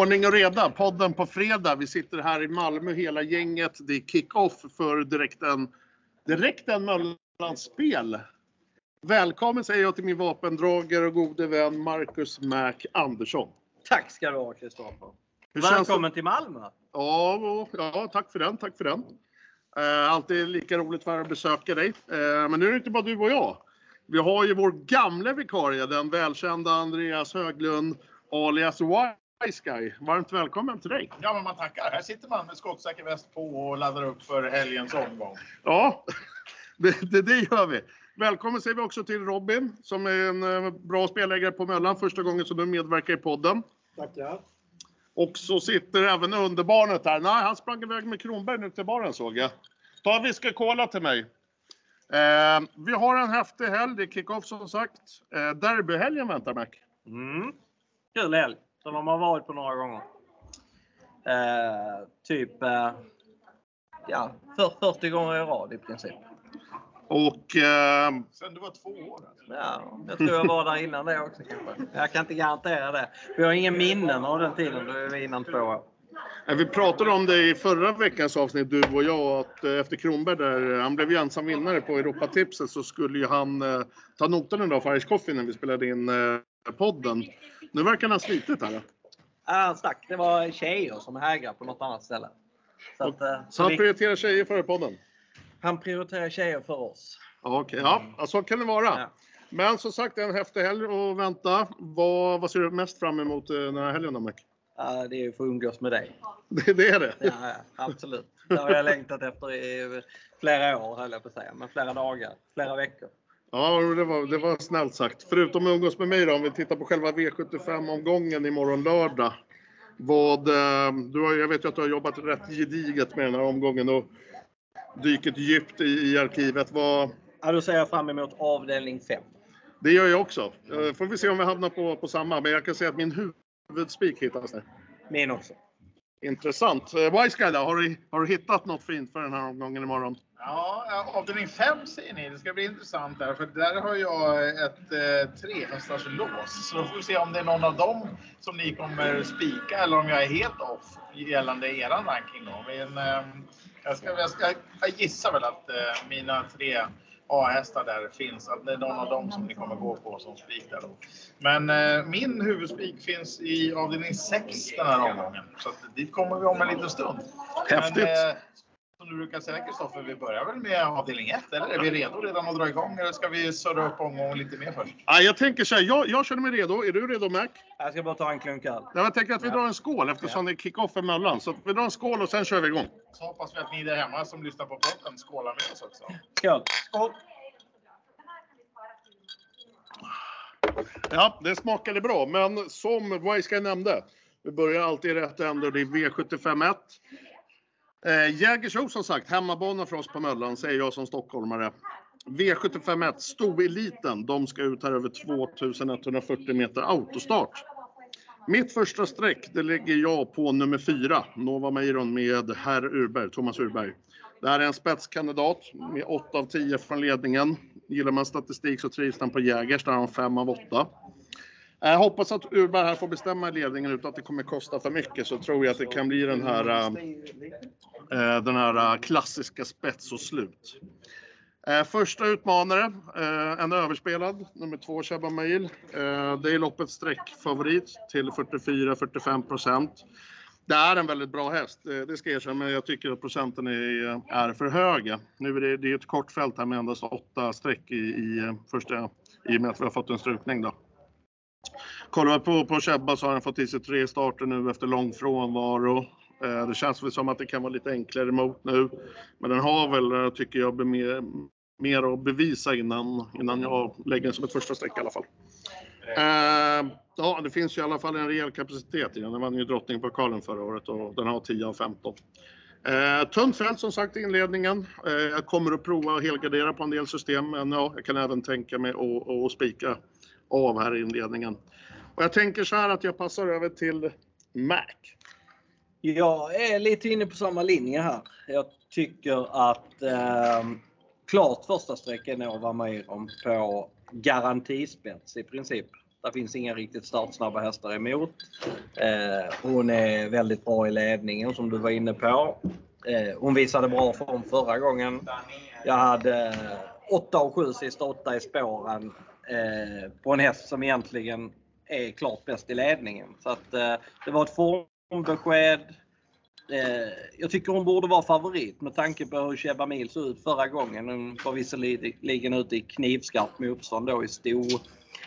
Ordning och reda, podden på fredag. Vi sitter här i Malmö hela gänget. Det är kick-off för direkten, direkten Möllanspel. Välkommen säger jag till min vapendragare och gode vän Marcus Mac Andersson. Tack ska du ha Kristoffer. Välkommen till Malmö. Ja, ja, tack för den, tack för den. Eh, alltid lika roligt för att besöka dig. Eh, men nu är det inte bara du och jag. Vi har ju vår gamla vikarie, den välkända Andreas Höglund alias Wise Guy. Varmt välkommen till dig. Ja, men man tackar. Här sitter man med skottsäker väst på och laddar upp för helgens omgång. Ja, det, det, det gör vi. Välkommen säger vi också till Robin som är en eh, bra spelägare på Möllan. Första gången som du medverkar i podden. Tackar. Och så sitter även underbarnet här. Nej, han sprang iväg med Kronberg nu till baren såg jag. Ta en whisky cola till mig. Eh, vi har en häftig helg. Det är kick-off som sagt. Eh, derbyhelgen väntar Mac. Mm. Kul helg som de har varit på några gånger. Eh, typ eh, ja, för 40 gånger i rad i princip. Och eh, Sen du var två år. Alltså. Ja, jag tror jag var där innan det också kanske. Jag kan inte garantera det. Vi har inga minnen av den tiden då vi var innan två år. eh, vi pratade om det i förra veckans avsnitt, du och jag, att eh, efter Kronberg där, eh, han blev ju ensam vinnare på Europatipset så skulle ju han eh, ta notan idag för Irish Coffee när vi spelade in eh, podden. Nu verkar han ha slitit här. Ja, han stack. Det var tjejer som hägrade på något annat ställe. Så, att, eh, Så han vi, prioriterar tjejer före podden? han prioriterar tjejer för oss. Ja, okej. Ja, ja, så kan det vara. Ja. Men som sagt, en häftig helg att vänta. Vad, vad ser du mest fram emot eh, den här helgen då, Mac? Ja, det är ju för att umgås med dig. Det, det är det? Ja, ja, absolut. Det har jag längtat efter i flera år höll jag på att säga. Men flera dagar, flera veckor. Ja, det var, det var snällt sagt. Förutom att umgås med mig då, om vi tittar på själva V75-omgången imorgon lördag. Vad, eh, du har, jag vet ju att du har jobbat rätt gediget med den här omgången och dyket djupt i, i arkivet. Vad, Ja, då ser jag fram emot avdelning 5. det gör jag också. Eh, Får vi se om vi hamnar på, på samma. Men jag kan säga att min huvudspik hittas där. Min också. Intressant. Eh, Wise Guy då, har du, har du hittat något fint för den här omgången imorgon? Ja, avdelning 5 säger ni. Det ska bli intressant där. För där har jag ett eh, trehästars lås. Så då får vi se om det är någon av dem som ni kommer spika eller om jag är helt off gällande eran ranking då. Men, eh, jag, ska, jag, ska, jag gissar väl att eh, mina tre A-hästar där finns. Att det är någon av dem som ni kommer gå på som spik där då. Men eh, min huvudspik finns i avdelning 6 den här omgången. Så att dit kommer vi om en liten stund. Häftigt. Men, eh, som du brukar säga Kristoffer, vi börjar väl med avdelning 1 eller? Är vi redo redan att dra igång eller ska vi surra upp omgången lite mer först? Ja, jag tänker så här, jag, jag känner mig redo. Är du redo Mac? Jag ska bara ta en klunk öl. Ja, Jag tänker att vi Ja. drar en skål eftersom det är kick-off emellan. Så vi drar en skål och sen kör vi igång. Så hoppas vi att ni där hemma som lyssnar på podden skålar med oss också. Skål! Skål! Ja, det smakade bra, men som Wise nämnde, vi börjar alltid i rätt ände och det är V751. Eh, Jägersro som sagt, hemmabana för oss på Möllan, säger jag som stockholmare. V751, stoeliten, de ska ut här över 2140 meter autostart. Mitt första streck, det lägger jag på nummer fyra, Nova Meiron med herr Urberg, Thomas Urberg. Det här är en spetskandidat med 8 av 10 från ledningen. Gillar man statistik så trivs han på Jägers, där har han 5 av 8. Jag hoppas att Urberg här får bestämma i ledningen utan att det kommer kosta för mycket så tror jag att det kan bli den här, eh, den här eh, klassiska spets och slut. Eh, första utmanare, en överspelad, nummer två Shabba Mail. Det är loppets sträckfavorit till 44-45 procent. Det är en väldigt bra häst, det ska jag erkänna, men jag tycker att procenten är, är för höga. Nu är det, det är ett kort fält här med endast åtta streck i, i första, i och med att vi har fått en strukning då. Kollar vi på, på Chebba så har han fått i sig tre starter nu efter lång frånvaro. Eh, det känns väl som att det kan vara lite enklare emot nu. Men den har väl, tycker jag, mer, mer att bevisa innan, innan jag lägger den som ett första streck i alla fall. Eh, ja, det finns ju i alla fall en rejäl kapacitet i den. Den vann ju drottningpokalen förra året och den har 10 av 15. Eh, tunt fält som sagt i inledningen. Eh, jag kommer att prova att helgardera på en del system, men ja, jag kan även tänka mig att, att spika av här i inledningen. Och jag tänker så här att jag passar över till Mac. Jag är lite inne på samma linje här. Jag tycker att eh, klart första streck är Nova Meiron på garantispets i princip. Det finns inga riktigt startsnabba hästar emot. Eh, hon är väldigt bra i ledningen som du var inne på. Eh, hon visade bra form förra gången. Jag hade 8 och 7 sista 8 i spåren eh, på en häst som egentligen är klart bäst i ledningen. Så att, eh, det var ett formbesked. Eh, jag tycker hon borde vara favorit med tanke på hur Sheba Mil såg ut förra gången. Hon var visserligen ute i knivskarpt motstånd då i stor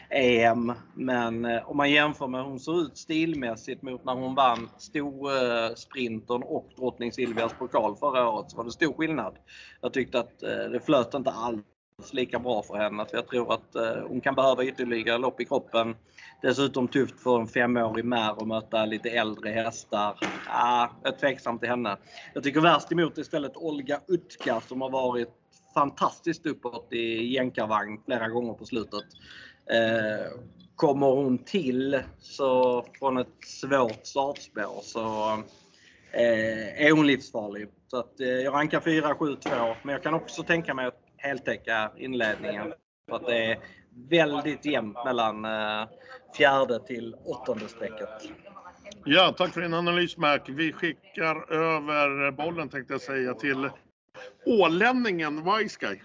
EM. Men eh, om man jämför med hur hon såg ut stilmässigt mot när hon vann storsprinten eh, och drottning Silvias pokal förra året så var det stor skillnad. Jag tyckte att eh, det flöt inte alls lika bra för henne. jag tror att eh, hon kan behöva ytterligare lopp i kroppen. Dessutom tufft för en femårig mär att möta lite äldre hästar. Ah, jag är tveksam till henne. Jag tycker värst emot istället Olga Utka som har varit fantastiskt uppåt i jänkarvagn flera gånger på slutet. Eh, kommer hon till så från ett svårt startspår så eh, är hon livsfarlig. Så att, eh, jag rankar 4-7-2 men jag kan också tänka mig att heltäcka inledningen. För att det är väldigt jämnt mellan eh, fjärde till åttonde strecket. Ja, tack för din analys Mac. Vi skickar över bollen tänkte jag säga till ålänningen Wiseguy.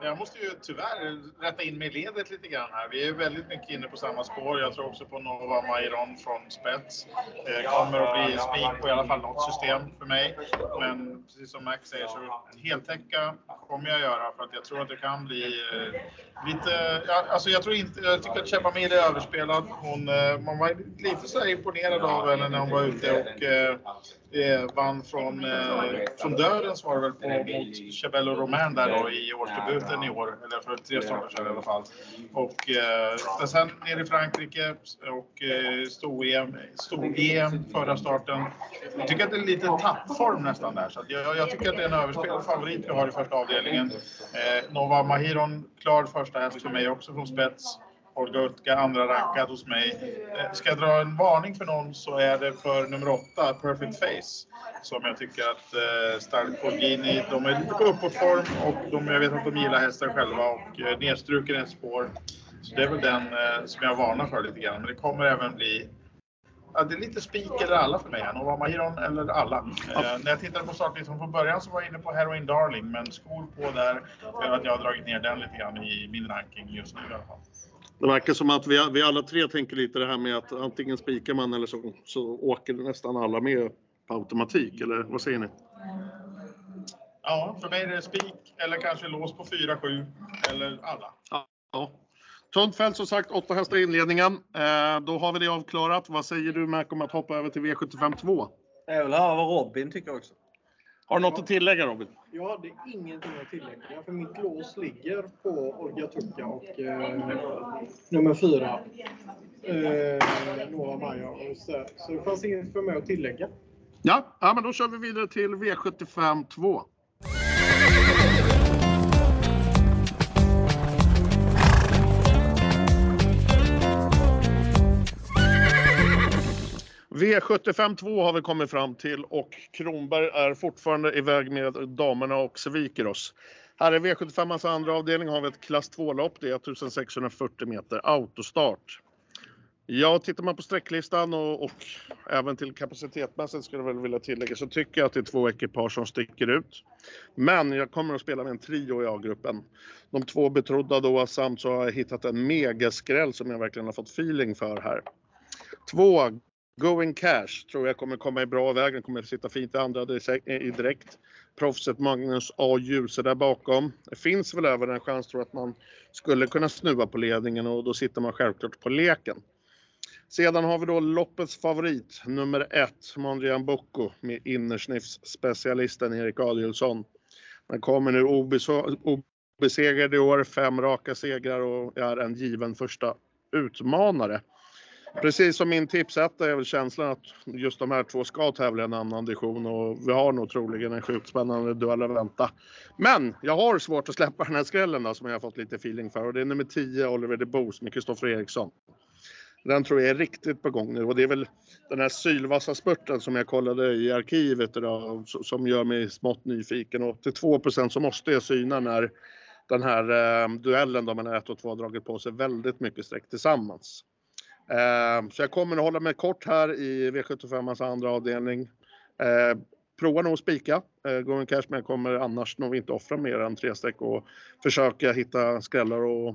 Men jag måste ju tyvärr rätta in mig i ledet lite grann här. Vi är väldigt mycket inne på samma spår. Jag tror också på Nova Mairon från spets. Det kommer att bli spik på i alla fall något system för mig. Men precis som Max säger så en heltäcka kommer jag göra för att jag tror att det kan bli eh, lite... Ja, alltså jag tror inte... Jag tycker att Chebamil är överspelad. Hon, eh, man var lite så imponerad av henne när hon var ute och eh, eh, eh vann från, eh, från dödens var det väl på, mot Chabello Romain där då i årsdebuten i år, eller för tre starter sedan i alla fall. Och eh, sen ner i Frankrike och eh, stor-EM stor EM förra starten. Jag tycker att det är lite tappform nästan där, så jag, jag, tycker att det är en överspelad favorit vi har i första avdelningen. Eh, Nova Mahiron, klar första häst för mig också från spets. Olga Utka, andra rankad hos mig. Eh, ska jag dra en varning för någon så är det för nummer åtta, Perfect Face. Som jag tycker att eh, Stark Borghini, de är lite på uppåtform och de, jag vet att de gillar hästen själva och eh, nedstruken ett spår. Så det är väl den eh, som jag varnar för lite grann. Men det kommer även bli Ja, det är lite spik eller alla för mig. Nova Mahiron eller alla. Eh, när jag tittade på startlistan från början så var jag inne på Heroin Darling, men skor på där gör att jag har dragit ner den lite grann i min ranking just nu i alla fall. Det verkar som att vi, vi alla tre tänker lite det här med att antingen spikar man eller så, så åker nästan alla med på automatik, eller vad säger ni? Ja, för mig är det spik eller kanske lås på 4-7 eller alla. Ja. Tunt fält som sagt, åtta hästar i inledningen. Eh, då har vi det avklarat. Vad säger du Mac om att hoppa över till V75 2? Jag vill höra vad Robin tycker också. Har du något att tillägga Robin? Jag hade ingenting att tillägga för mitt lås ligger på Olga Tucka och eh, nummer fyra. Eh, Nora Maja. Så, så det fanns inget för mig att tillägga. Ja, ja men då kör vi vidare till V75 2. V75 2 har vi kommit fram till och Kronberg är fortfarande iväg med damerna och sviker oss. Här i V75 andra avdelning har vi ett klass 2-lopp. Det är 1640 meter autostart. Ja, tittar man på sträcklistan och, och även till kapacitetsmässigt skulle jag väl vilja tillägga så tycker jag att det är två ekipage som sticker ut. Men jag kommer att spela med en trio i A-gruppen. De två betrodda då samt så har jag hittat en megaskräll som jag verkligen har fått feeling för här. Två Going Cash tror jag kommer komma i bra väg. Den kommer sitta fint i andra i direkt. Proffset Magnus A. Djuse där bakom. Det finns väl även en chans tror jag att man skulle kunna snuva på ledningen och då sitter man självklart på leken. Sedan har vi då loppets favorit, nummer ett, Mondrian Bocco med innersniffsspecialisten Erik Adielsson. Den kommer nu obesegrad i år, fem raka segrar och är en given första utmanare. Precis som min tipsetta är väl känslan att just de här två ska tävla i en annan division och vi har nog troligen en sjukt spännande duell att vänta. Men jag har svårt att släppa den här skrällen då som jag har fått lite feeling för och det är nummer 10 Oliver de Boos med Kristoffer Eriksson. Den tror jag är riktigt på gång nu och det är väl den här sylvassa spurten som jag kollade i arkivet idag som gör mig smått nyfiken och till 2% så måste jag syna när den här eh, duellen då mellan 1 och 2 har dragit på sig väldigt mycket streck tillsammans. Eh, så jag kommer att hålla mig kort här i V75 andra avdelning. Eh, prova nog att spika eh, Going Cash men jag kommer annars nog inte offra mer än tre streck och försöka hitta skrällar och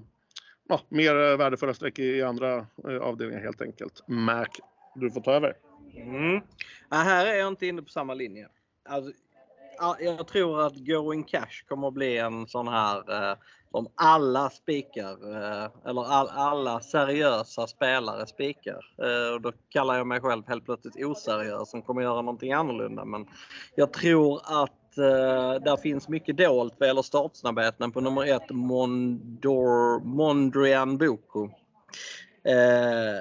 ja, mer värdefulla streck i andra eh, avdelningar helt enkelt. Mac, du får ta över. Mm. Ja, här är jag inte inne på samma linje. Alltså, jag tror att Going Cash kommer att bli en sån här eh, som alla spikar eh, eller all, alla seriösa spelare spikar. Eh, och då kallar jag mig själv helt plötsligt oseriös som kommer göra någonting annorlunda. Men jag tror att eh, där finns mycket dolt vad gäller startsnabbheten på nummer ett Mondor, Mondrian Boko. Eh,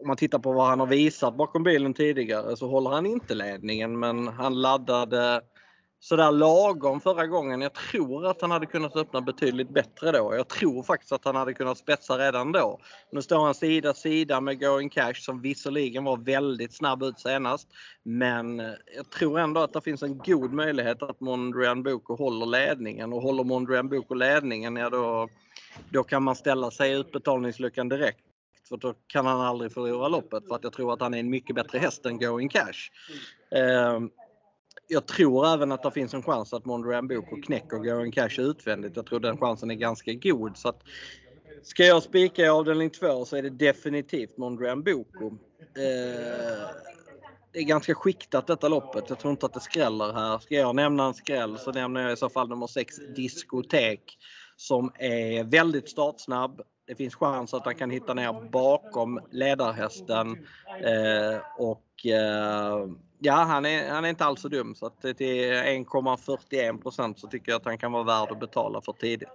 om man tittar på vad han har visat bakom bilen tidigare så håller han inte ledningen men han laddade sådär lagom förra gången. Jag tror att han hade kunnat öppna betydligt bättre då. Jag tror faktiskt att han hade kunnat spetsa redan då. Nu står han sida sida med Going Cash som visserligen var väldigt snabb ut senast. Men eh, jag tror ändå att det finns en god möjlighet att Mondrian Boko håller ledningen och håller Mondrian Boko ledningen, ja då, då kan man ställa sig i utbetalningsluckan direkt för då kan han aldrig förlora loppet för att jag tror att han är en mycket bättre häst än Going Cash. Ehm, jag tror även att det finns en chans att Mondrian Boko knäcker Going Cash utvändigt. Jag tror den chansen är ganska god. Så att, ska jag spika i avdelning 2 så är det definitivt Mondrian Boko. Eh, det är ganska skiktat detta loppet. Jag tror inte att det skräller här. Ska jag nämna en skräll så nämner jag i så fall nummer 6 Diskotek som är väldigt startsnabb. Det finns chans att han kan hitta ner bakom ledarhästen eh, och eh, Ja, han är, han är inte alls så dum så att till 1,41% så tycker jag att han kan vara värd att betala för tidigt.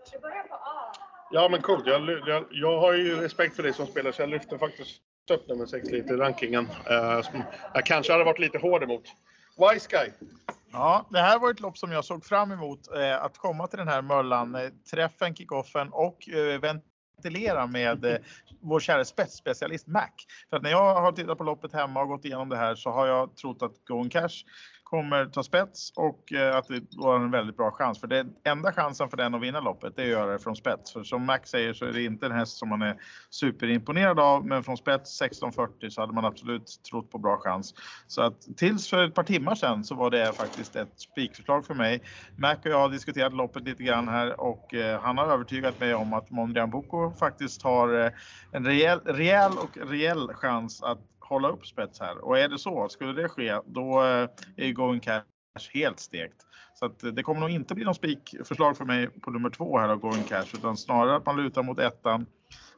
Ja men coolt. Jag, jag, jag har ju respekt för dig som spelare så jag lyfter faktiskt upp nummer 6 lite i rankingen. Uh, jag kanske hade varit lite hård emot. Wise Guy. Ja, det här var ett lopp som jag såg fram emot eh, att komma till den här Möllan. Eh, träffen, kickoffen och eh, ventilera med eh, vår kära spetsspecialist Mac. För att när jag har tittat på loppet hemma och gått igenom det här så har jag trott att Going Cash kommer ta spets och eh, att det var en väldigt bra chans. För den enda chansen för den att vinna loppet det är att göra det från spets. För som Max säger så är det inte en häst som man är superimponerad av. Men från spets 1640 så hade man absolut trott på bra chans. Så att tills för ett par timmar sedan så var det faktiskt ett spikförslag för mig. Mac och jag har diskuterat loppet lite grann här och eh, han har övertygat mig om att Mondrian Boko faktiskt har eh, en rejäl, rejäl och rejäl chans att hålla upp spets här. Och är det så, skulle det ske, då eh, är Going Cash helt stekt. Så att eh, det kommer nog inte bli någon spikförslag för mig på nummer två här av Going Cash, utan snarare att man lutar mot ettan.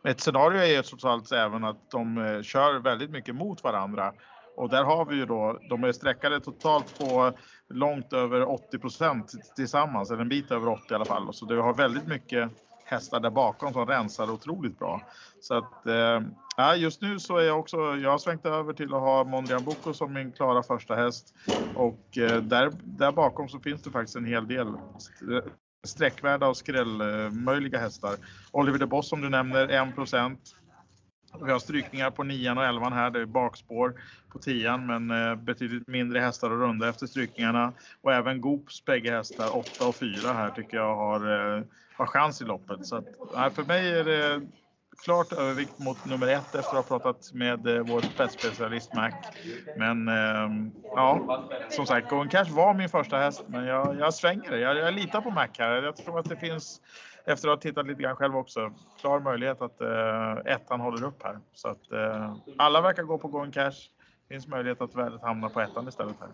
Ett scenario är ju trots allt även att de eh, kör väldigt mycket mot varandra. Och där har vi ju då, de är sträckade totalt på långt över 80% tillsammans, eller en bit över 80 i alla fall. Så det har väldigt mycket hästar där bakom som rensar otroligt bra. Så att eh, just nu så är jag också, jag har svängt över till att ha Mondrian Boko som min klara första häst och eh, där, där bakom så finns det faktiskt en hel del sträckvärda och skrällmöjliga hästar. Oliver de Boss som du nämner 1% vi har strykningar på 9 och 11 här, det är bakspår på 10 men eh, betydligt mindre hästar att runda efter strykningarna. Och även Goops bägge hästar, 8 och 4 här tycker jag har, eh, har chans i loppet. Så att, för mig är det klart övervikt mot nummer ett efter att ha pratat med eh, vår spetsspecialist Mac. Men eh, ja, som sagt, Going Cash var min första häst, men jag, jag svänger det. Jag, jag litar på Mac här. Jag tror att det finns, efter att ha tittat lite grann själv också, klar möjlighet att eh, ettan håller upp här. Så att eh, alla verkar gå på Going Cash. Finns möjlighet att värdet hamnar på ettan istället här.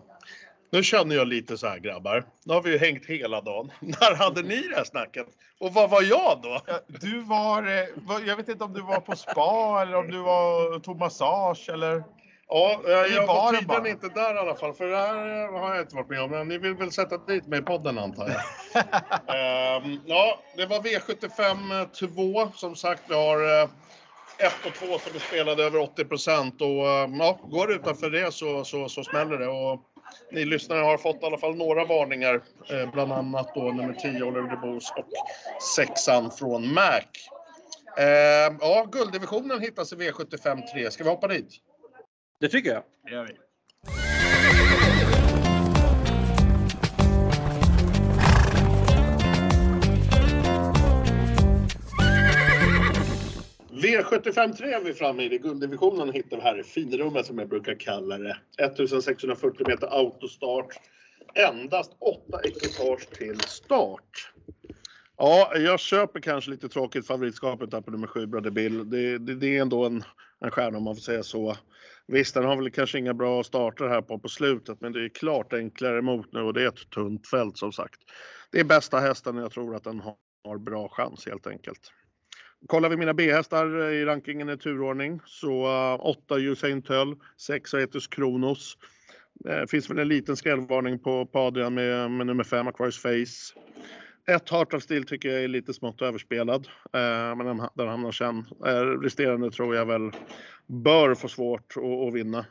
Nu känner jag lite så här grabbar. Nu har vi ju hängt hela dagen. När hade ni det här snacket? Och vad var jag då? Du var, eh, jag vet inte om du var på spa eller om du var, tog massage eller? Ja, jag, jag var tydligen inte där i alla fall. För det här har jag inte varit med om. Men ni vill väl sätta dit mig i podden antar jag. um, ja, det var V75 2. Som sagt, vi har 1 och 2 som är spelade över 80 procent. Och ja, går det utanför det så, så, så smäller det. Och, ni lyssnare har fått i alla fall några varningar, eh, bland annat då nummer 10 Oliver de Boos och sexan från Mac. Eh, ja, gulddivisionen hittas i V75 3. Ska vi hoppa dit? Det tycker jag. Det gör vi. V753 är vi framme i. Det gulddivisionen hittar vi här i finrummet som jag brukar kalla det. 1640 meter autostart. Endast åtta ekipage till start. Ja, jag köper kanske lite tråkigt favoritskapet där på nummer 7, Brother Bill. Det, det, det är ändå en, en stjärna om man får säga så. Visst, den har väl kanske inga bra starter här på, på slutet, men det är klart enklare emot nu och det är ett tunt fält som sagt. Det är bästa hästen och jag tror att den har, har bra chans helt enkelt. Kollar vi mina B-hästar eh, i rankingen i turordning så eh, uh, 8 Usain Tull, 6 Aetus Kronos. Det finns väl en liten skrällvarning på, på Adrian med, med nummer 5 Aquarius Face. Ett Heart of Steel tycker jag är lite smått överspelad, men den, den hamnar sen. Resterande tror jag väl bör få svårt att, att vinna.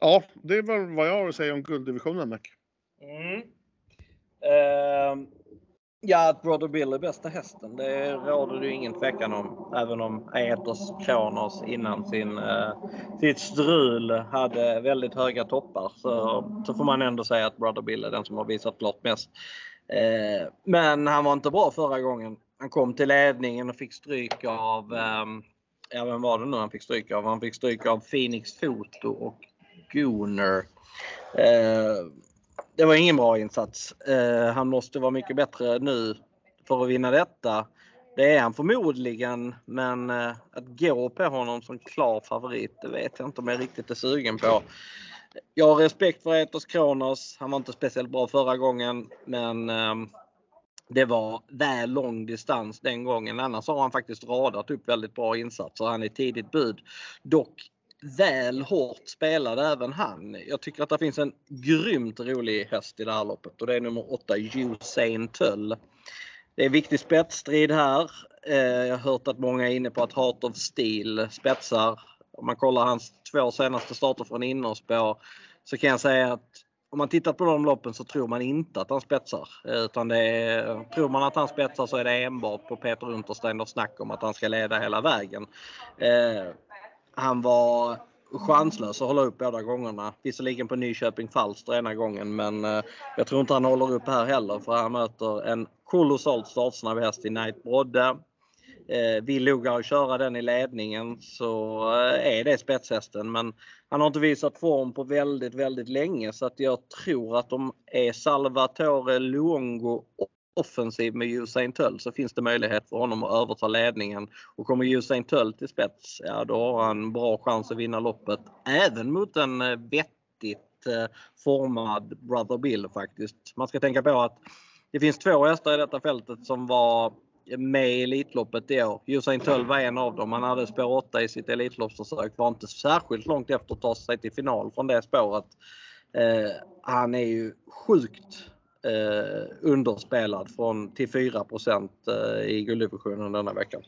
Ja, det är väl vad jag har att säga om gulddivisionen, Mac. Mm. Uh, ja, att Brother Bill är bästa hästen, det råder det ju ingen tvekan om. Även om Eders Kronos innan sin, eh, sitt strul hade väldigt höga toppar så, så får man ändå säga att Brother Bill är den som har visat klart mest. Eh, men han var inte bra förra gången. Han kom till ledningen och fick stryk av eh, ja, vem var det nu han fick stryk av? Han fick stryk av Phoenix Foto och Gooner. Eh, det var ingen bra insats. Eh, han måste vara mycket bättre nu för att vinna detta. Det är han förmodligen, men eh, att gå på honom som klar favorit, det vet jag inte om jag riktigt är sugen på. Jag har respekt för Etos Kronos. Han var inte speciellt bra förra gången, men ehm, det var väl lång distans den gången. Annars har han faktiskt radat upp väldigt bra insatser. Han är tidigt bud. Dock väl hårt spelad även han. Jag tycker att det finns en grymt rolig häst i det här loppet och det är nummer 8 Usain Tull. Det är viktig spetsstrid här. Eh, jag har hört att många är inne på att Heart of Steel spetsar. Om man kollar hans två senaste starter från innerspår så kan jag säga att om man tittar på de loppen så tror man inte att han spetsar. Eh, utan det är, tror man att han spetsar så är det enbart på Peter Unterstein och snack om att han ska leda hela vägen. Eh, han var chanslös att hålla upp båda gångerna. Visserligen på Nyköping Falster ena gången men eh, jag tror inte han håller upp här heller för han möter en kolossalt startsnabb häst i Knight Brodde. Eh, vill Lugar köra den i ledningen så eh, är det spetshästen men han har inte visat form på väldigt, väldigt länge så att jag tror att de är Salvatore Luongo offensiv med Usain Tull så finns det möjlighet för honom att överta ledningen. Och kommer Usain Tull till spets, ja då har han bra chans att vinna loppet. Även mot en eh, vettigt eh, formad Brother Bill faktiskt. Man ska tänka på att det finns två hästar i detta fältet som var med i Elitloppet i år. Usain Tull var en av dem. Han hade spår 8 i sitt Elitloppsförsök. Var inte särskilt långt efter att ta sig till final från det spåret. Eh, han är ju sjukt eh, underspelad från till 4 eh, i gulddivisionen denna veckan.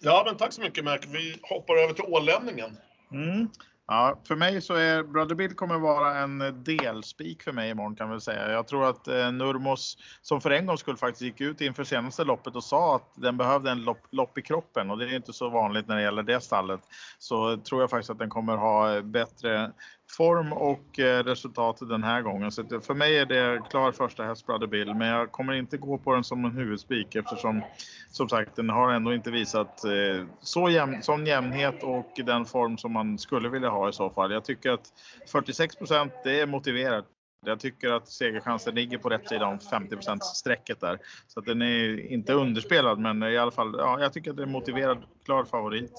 Ja, men tack så mycket Mac. Vi hoppar över till ålänningen. Mm. Ja, för mig så är Brother Bill kommer vara en delspik för mig imorgon kan vi säga. Jag tror att eh, Nurmos, som för en gång skulle faktiskt gick ut inför senaste loppet och sa att den behövde en lopp, lopp, i kroppen och det är inte så vanligt när det gäller det stallet. Så tror jag faktiskt att den kommer ha bättre form och eh, resultat den här gången. Så för mig är det klar första häst Brother Bill, men jag kommer inte gå på den som en huvudspik eftersom som sagt den har ändå inte visat eh, så jämn, sån jämnhet och den form som man skulle vilja ha i så fall. Jag tycker att 46 procent, det är motiverat. Jag tycker att segerchansen ligger på rätt sida om 50% strecket där. Så att den är inte underspelad men i alla fall, ja, jag tycker att det är motiverad, klar favorit.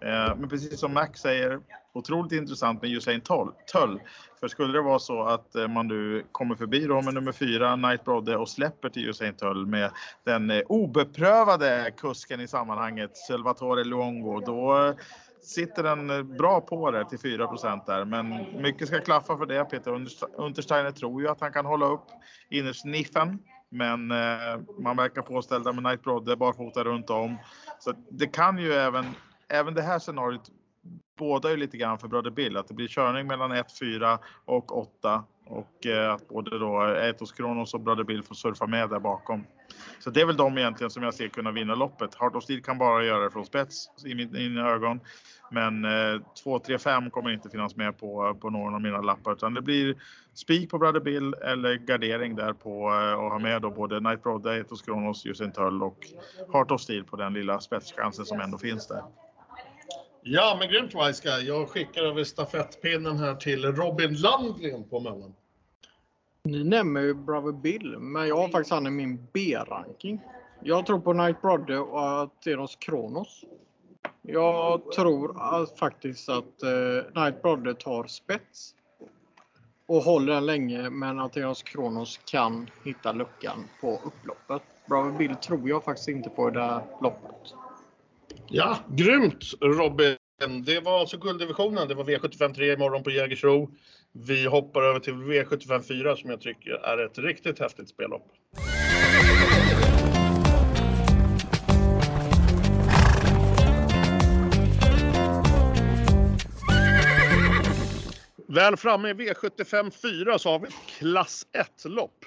Eh, men precis som Max säger, otroligt intressant med Usain Tull. För skulle det vara så att eh, man nu kommer förbi då med nummer fyra, Night Brodde och släpper till Usain Tull med den eh, obeprövade kusken i sammanhanget, Salvatore Luongo, då sitter den eh, bra på det till 4 där. Men mycket ska klaffa för det. Peter Untersteiner tror ju att han kan hålla upp innersniffen. Men eh, man verkar påställda med Knight Brodde barfota runt om. Så det kan ju även, även det här scenariot båda ju lite grann för Brother Bill. Att det blir körning mellan 1, 4 och 8 Och eh, att både då Ethos Kronos och Brother Bill får surfa med där bakom. Så det är väl de egentligen som jag ser kunna vinna loppet. Heart of Steel kan bara göra det från spets i mina ögon. Men eh, 2, 3, 5 kommer inte finnas med på, på någon av mina lappar utan det blir spik på Brother Bill eller gardering där på eh, och ha med då både Night Brodda, Etos Kronos, Usain Tull och Heart of Steel på den lilla spetschansen som ändå finns där. Ja, men grymt Vaiska. Jag skickar över stafettpinnen här till Robin Landgren på Möllan. Ni nämner ju Brother Bill, men jag har faktiskt han i min B-ranking. Jag tror på Night Brother och Athenos Kronos. Jag tror att, faktiskt att eh, Night Brother tar spets och håller den länge, men Athenos Kronos kan hitta luckan på upploppet. Brother Bill tror jag faktiskt inte på i det här loppet. Ja, grymt Robin. Det var alltså gulddivisionen. Det var V75 3 imorgon på Jägersro. Vi hoppar över till V75 4 som jag tycker är ett riktigt häftigt spellopp. Väl framme i V75 4 så har vi ett klass 1-lopp.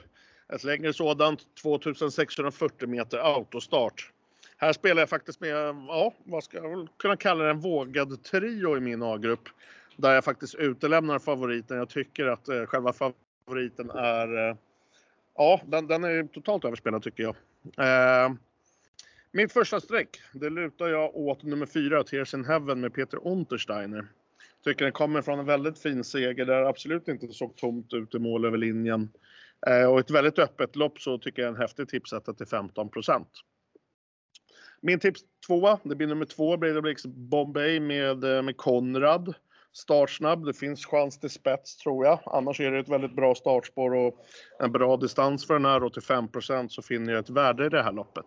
Ett längre sådant, 2640 meter autostart. Här spelar jag faktiskt med, ja, vad ska jag väl kunna kalla det, en vågad trio i min A-grupp. Där jag faktiskt utelämnar favoriten. Jag tycker att eh, själva favoriten är, eh, ja, den, den är totalt överspelad tycker jag. Eh, mitt första streck, det lutar jag åt nummer fyra, Tears in Heaven med Peter Untersteiner. Tycker den kommer från en väldigt fin seger där det absolut inte såg tomt ut i mål över linjen. Eh, och ett väldigt öppet lopp så tycker jag en häftig tipsetta till 15% Min tips tvåa, det blir nummer två, Breda Bombay med, eh, med Konrad. Startsnabb, det finns chans till spets tror jag. Annars är det ett väldigt bra startspår och en bra distans för den här och till 5 så finner jag ett värde i det här loppet.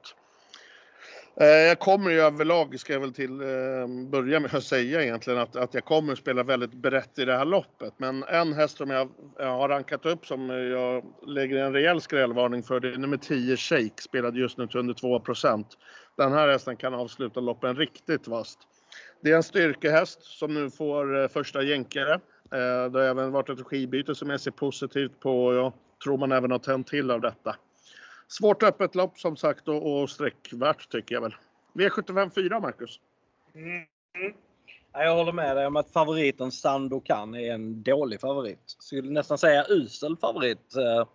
Eh, jag kommer ju överlag, ska jag väl till eh, börja med att säga egentligen, att, att jag kommer spela väldigt brett i det här loppet. Men en häst som jag, jag har rankat upp som jag lägger en rejäl skrällvarning för, det är nummer 10 Shake, spelad just nu till under 2% Den här hästen kan avsluta loppen riktigt vasst. Det är en styrkehäst som nu får eh, första jänkare. Eh, det har även varit ett regibyte som jag ser positivt på och jag tror man även har tänt till av detta. Svårt öppet lopp som sagt och, sträckvärt tycker jag väl. V75 4 Marcus. Mm. Jag håller med dig om att favoriten Sandokan är en dålig favorit. Skulle nästan säga usel favorit. Eh,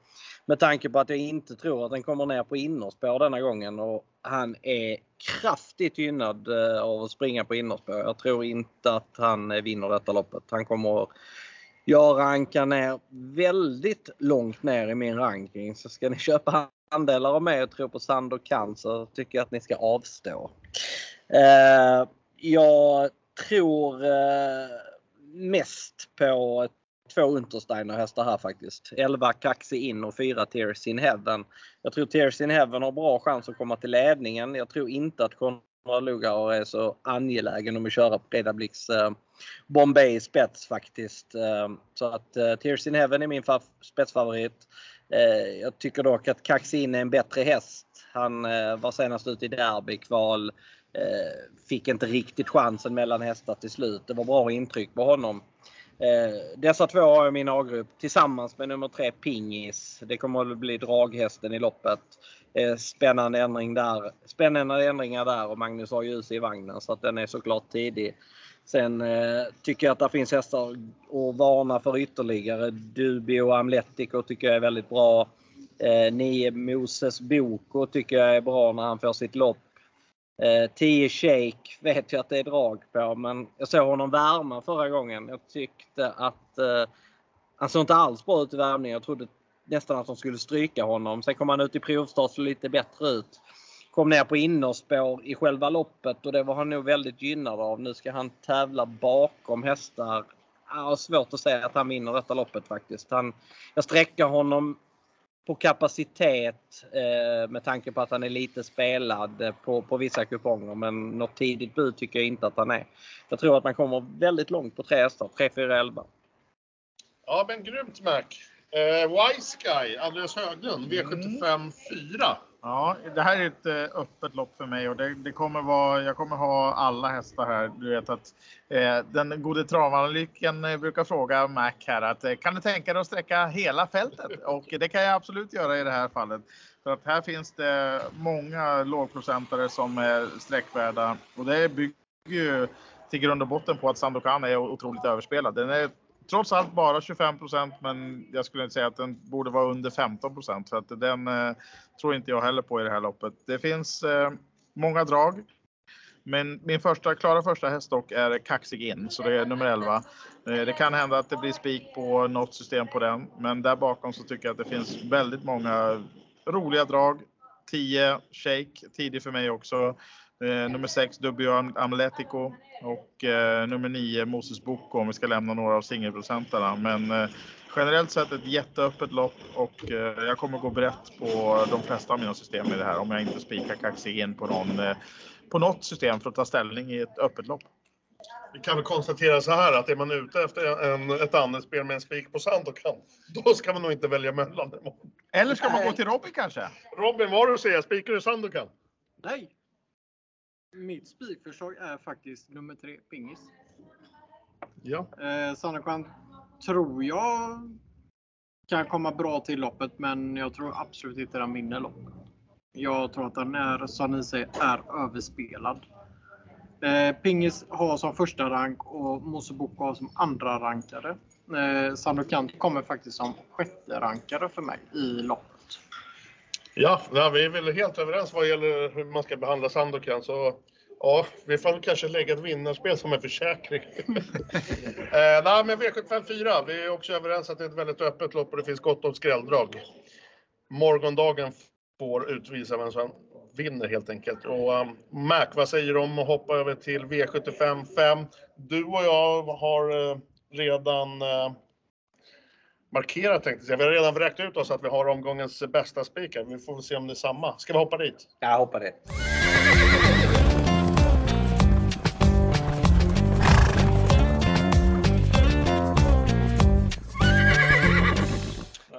med tanke på att jag inte tror att den kommer ner på innerspår denna gången och han är kraftigt gynnad eh, av att springa på innerspår. Jag tror inte att han eh, vinner detta loppet. Han kommer jag rankar ner väldigt långt ner i min ranking. Så ska ni köpa andelar av mig och tro på Sandokan så tycker jag att ni ska avstå. Eh, jag tror eh, mest på två Untersteiner hästar här faktiskt. 11 Kaxi in och 4 Tears in Heaven. Jag tror Tears in Heaven har bra chans att komma till ledningen. Jag tror inte att Konrad Lugauer är så angelägen om att köra Breda Blix eh, Bombay spets faktiskt. Eh, så att eh, Tears in Heaven är min spetsfavorit. Eh, jag tycker dock att Kaxin är en bättre häst. Han eh, var senast ute i derbykval. Eh, fick inte riktigt chansen mellan hästar till slut. Det var bra intryck på honom. Eh, dessa två har jag i min A-grupp tillsammans med nummer tre Pingis. Det kommer att bli draghästen i loppet. Eh, spännande, ändring där. Spännande ändringar där och Magnus har ljus i vagnen så att den är såklart tidig. Sen eh, tycker jag att det finns hästar att varna för ytterligare. Dubio Amletico tycker jag är väldigt bra. Eh, nio Moses Boko tycker jag är bra när han får sitt lopp. Eh, 10 Shake vet jag att det är drag på men jag såg honom värma förra gången. Jag tyckte att eh, han såg inte alls bra ut i värmningen. Jag trodde nästan att de skulle stryka honom. Sen kom han ut i provstart och såg lite bättre ut kom ner på innerspår i själva loppet och det var han nog väldigt gynnad av. Nu ska han tävla bakom hästar. Jag har svårt att säga att han vinner detta loppet faktiskt. Han, jag sträcker honom på kapacitet eh, med tanke på att han är lite spelad eh, på, på vissa kuponger men något tidigt bud tycker jag inte att han är. Jag tror att man kommer väldigt långt på tre hästar, 3, 4, 11. Ja men grymt Mac! Eh, Wise Guy, Andreas Höglund, V75 4. Ja, det här är ett eh, öppet lopp för mig och det, det, kommer vara, jag kommer ha alla hästar här. Du vet att eh, den gode travanalyken eh, brukar fråga Mac här att eh, kan du tänka dig att sträcka hela fältet? Och det kan jag absolut göra i det här fallet. För att här finns det många lågprocentare som är sträckvärda och det bygger ju till grund och botten på att Sandokan är otroligt överspelad. Den är trots allt bara 25 procent, men jag skulle inte säga att den borde vara under 15 för att den eh, tror inte jag heller på i det här loppet. Det finns eh, många drag. Men min första, klara första häst dock är Kaxig in, så det är nummer 11. Eh, det kan hända att det blir spik på något system på den, men där bakom så tycker jag att det finns väldigt många roliga drag. 10 Shake, tidig för mig också. Eh, nummer 6 Dubbio Amletico och eh, nummer 9 Moses Boko om vi ska lämna några av singelprocentarna. Men eh, generellt sett ett jätteöppet lopp och jag kommer gå brett på de flesta av mina system i det här om jag inte spikar kaxig in på, någon, på något system för att ta ställning i ett öppet lopp. Vi kan väl konstatera så här att är man ute efter en, ett andelsspel med en spik på Sandokan, då ska man nog inte välja mellan. Eller ska man gå till Robin kanske? Robin, vad du säga? Spikar du Sandokan? Nej. Mitt spikförslag är faktiskt nummer tre, pingis. Ja. Eh, Sandokan tror jag kan komma bra till loppet, men jag tror absolut inte den vinner loppet. Jag tror att den är, som ni säger, är överspelad. Eh, Pingis har som första rank och Moseboko har som andra rankare. Eh, Sandokan kommer faktiskt som sjätte rankare för mig i loppet. Ja, nej, vi är väl helt överens vad gäller hur man ska behandla Sandokan. Så ja, vi får kanske lägga ett vinnarspel som en försäkring. eh, nej, men V75 4. Vi är också överens att det är ett väldigt öppet lopp och det finns gott om skrälldrag. Morgondagen får utvisa vem som vinner helt enkelt. Och um, Mac, vad säger du om att hoppa över till V75 5? Du och jag har uh, redan uh, Markera tänkte jag. Vi har redan räknat ut oss att vi har omgångens bästa speaker. Vi får väl se om det är samma. Ska vi hoppa dit? Ja, hoppa dit.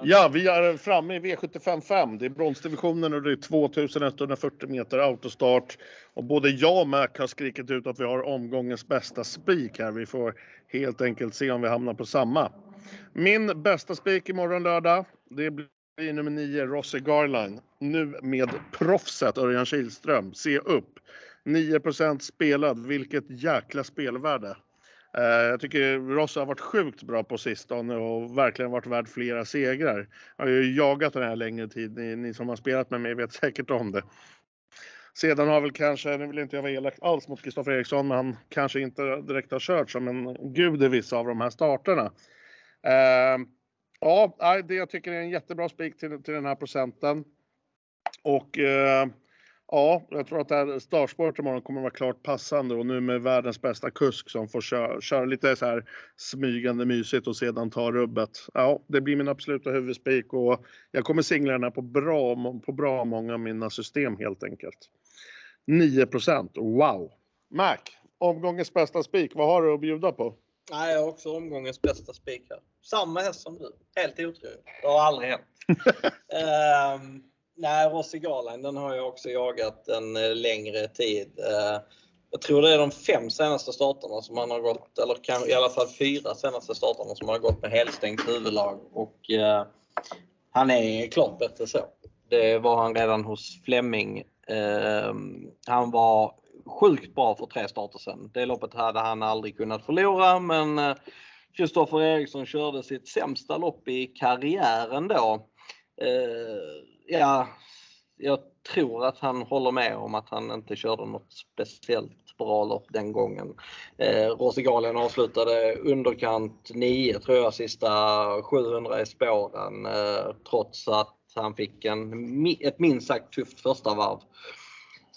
Ja, vi är framme i V75 Det är bronsdivisionen och det är 2140 meter autostart. Och både jag och Mac har skrikit ut att vi har omgångens bästa spik här. Vi får helt enkelt se om vi hamnar på samma. Min bästa spik imorgon lördag, det blir nummer 9, Rossi Garline. Nu med proffset Örjan Kihlström. Se upp! 9% spelad, vilket jäkla spelvärde. Eh, jag tycker Ross har varit sjukt bra på sistone och verkligen varit värd flera segrar. Jag har ju jagat den här längre tid, ni, ni som har spelat med mig vet säkert om det. Sedan har väl kanske, nu vill inte jag vara elak alls mot Kristoffer Eriksson, men han kanske inte direkt har kört som en gud i vissa av de här starterna. Uh, ja, det jag tycker är en jättebra spik till, till den här procenten. Och eh, ja, jag tror att det här startspåret imorgon kommer vara klart passande och nu med världens bästa kusk som får köra, köra lite så här smygande mysigt och sedan ta rubbet. Ja, det blir min absoluta huvudspik och jag kommer singla den här på bra, på bra många av mina system helt enkelt. 9% wow! Mac, omgångens bästa spik, vad har du att bjuda på? Nej, jag har också omgångens bästa spikar. Samma häst som du. Helt otroligt. Det har aldrig hänt. um, nej, Rossi Garline, den har jag också jagat en eh, längre tid. Eh, jag tror det är de fem senaste starterna som han har gått, eller kan, i alla fall fyra senaste starterna som han har gått med helstängt huvudlag. Och eh, han är klart bättre så. Det var han redan hos Flemming. Eh, han var sjukt bra för tre starter sedan. Det loppet hade han aldrig kunnat förlora men eh, Kristoffer Eriksson körde sitt sämsta lopp i karriären då. Eh, ja, jag tror att han håller med om att han inte körde något speciellt bra lopp den gången. Eh, Rosigalen avslutade underkant 9 tror jag sista 700 i spåren eh, trots att han fick en, ett minst sagt tufft första varv.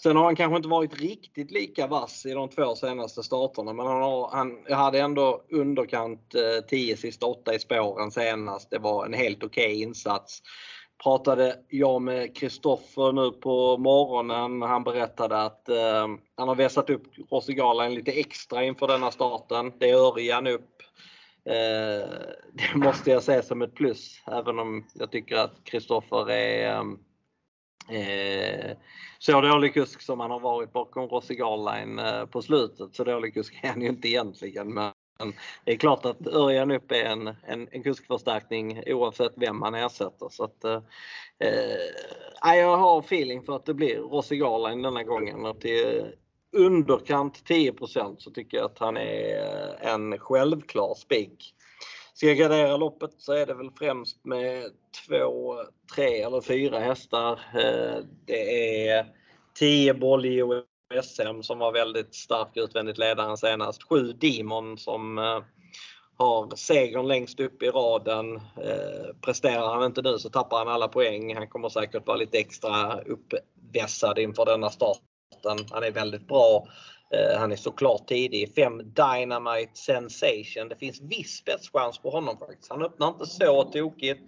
Sen har han kanske inte varit riktigt lika vass i de två senaste starterna men han, har, han hade ändå underkant 10 eh, sista 8 i spåren senast. Det var en helt okej okay insats. Pratade jag med Kristoffer nu på morgonen. Han berättade att eh, han har vässat upp Rossigalan lite extra inför denna starten. Det är Örjan upp Eh, det måste jag säga som ett plus, även om jag tycker att Kristoffer är eh, eh, så dålig kusk som han har varit bakom Rossi Garline eh, på slutet. Så dålig kusk är han ju inte egentligen. Men det är klart att Örjan upp är en, en, en kuskförstärkning oavsett vem man ersätter. Så att, eh, jag har feeling för att det blir Rossi Garline denna gången. Och till underkant 10% så tycker jag att han är en självklar spik. Ska jag gradera loppet så är det väl främst med två, tre eller fyra hästar. Eh, det är 10 boll i SM som var väldigt stark utvändigt ledaren senast. 7 Demon som eh, har segern längst upp i raden. Eh, presterar han inte nu så tappar han alla poäng. Han kommer säkert vara lite extra uppvässad inför denna starten. Han är väldigt bra. Eh, han är såklart tidig. 5 Dynamite Sensation. Det finns viss spetschans på honom faktiskt. Han öppnar inte så tokigt.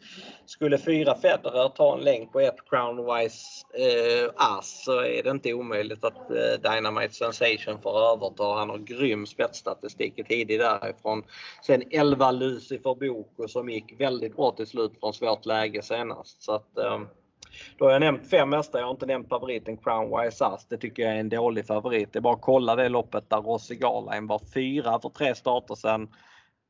Skulle fyra Federer ta en länk på ett Crownwise eh, Ass så är det inte omöjligt att eh, Dynamite Sensation får överta. Han har grym spetsstatistik tidig därifrån. Sen 11 Lucifer Boko som gick väldigt bra till slut från svårt läge senast. Så att, eh, då har jag nämnt fem hästar, jag har inte nämnt favoriten Crown Wise Ass. Det tycker jag är en dålig favorit. Det är bara att kolla det loppet där Rossi Garline var fyra för tre starter sedan.